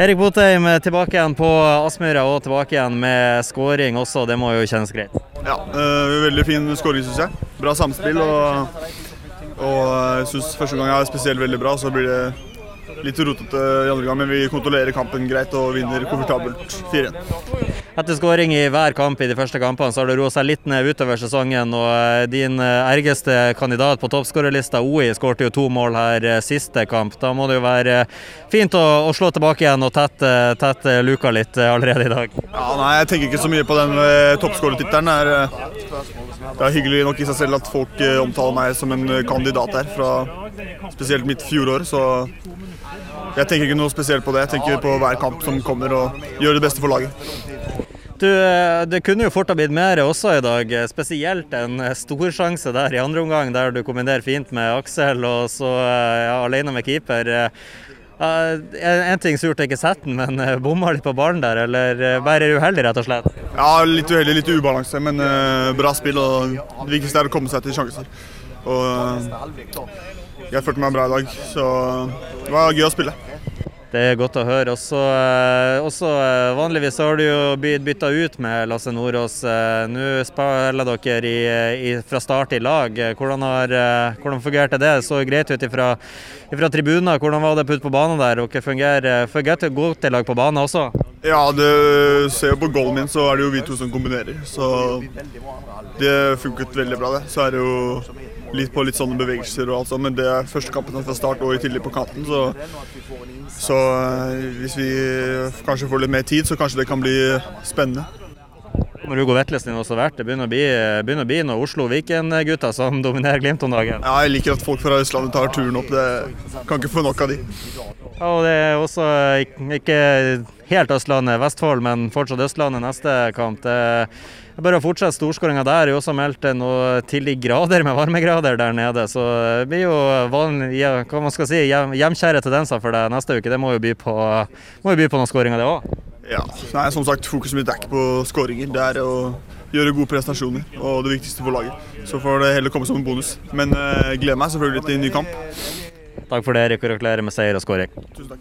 Erik Botheim tilbake igjen på Aspmyra og tilbake igjen med skåring også. Det må jo kjennes greit? Ja, øh, veldig fin skåring, syns jeg. Bra samspill. Og, og jeg syns første gang er spesielt veldig bra. Så blir det litt rotete i andre gang, men vi kontrollerer kampen greit og vinner komfortabelt 4-1. Etter skåring i hver kamp i de første kampene, så har det roet seg litt ned utover sesongen. og eh, Din eh, ergeste kandidat på toppskårerlista, OI, skårte jo to mål her eh, siste kamp. Da må det jo være fint å, å slå tilbake igjen og tette, tette luka litt allerede i dag. Ja, nei, Jeg tenker ikke så mye på den toppskårertittelen. Det er hyggelig nok i seg selv at folk omtaler meg som en kandidat her fra spesielt mitt fjorår. Så jeg tenker ikke noe spesielt på det. Jeg tenker på hver kamp som kommer og gjør det beste for laget. Du, eh, det kunne jo fort ha blitt mer også i dag, spesielt en storsjanse der i andre omgang, der du kombinerer fint med Aksel og så eh, ja, alene med keeper. Uh, en ting surt er ikke setten, men bomma litt på ballen der, eller bare uheldig, rett og slett? Ja, litt uheldig, litt ubalanse, men uh, bra spill. og Det viktigste er å komme seg til sjanser. Og uh, jeg følte meg bra i dag, så det var gøy å spille. Det er godt å høre. Også, eh, også eh, Vanligvis har du jo blitt bytta ut med Lasse Nordås. Eh, nå spiller dere i, i, fra start i lag. Hvordan, har, hvordan fungerte det? Det så greit ut ifra, ifra tribuner. Hvordan var det putt på banen der? Dere fungerer, fungerer godt i lag på banen også? Ja, du ser jo på goalen min, så er det jo vi to som kombinerer. Så det funket veldig bra, det. Så er det jo litt på litt sånne bevegelser og alt sånt, men det er første kampen fra start og i tillegg på kanten, så, så eh, hvis vi kanskje får litt mer tid, så kanskje det kan bli spennende. Når Hugo Vetlesen også vært, Det begynner å bli, begynner å bli noen Oslo-Viken-gutter som dominerer Glimt om dagen. Ja, jeg liker at folk fra Østlandet tar turen opp. Det kan ikke få nok av de. Ja, og Det er også ikke helt Østlandet, Vestfold, men fortsatt Østlandet neste kamp. Det er bare å fortsette storskåringa der. Det er også meldt noe til de grader med varmegrader der nede. Så det blir jo vanlig, hva man skal si, hjemkjære tendenser for deg neste uke. Det må jo by på, må jo by på noen skåringer, det òg. Ja, Nei, som sagt, Fokuset mitt er ikke på skåringer. Det er å gjøre gode prestasjoner og det viktigste for laget. Så får det heller komme som en bonus. Men uh, gleder meg selvfølgelig til en ny kamp. Takk for det, Erik. Gratulerer med seier og skåring. Tusen takk.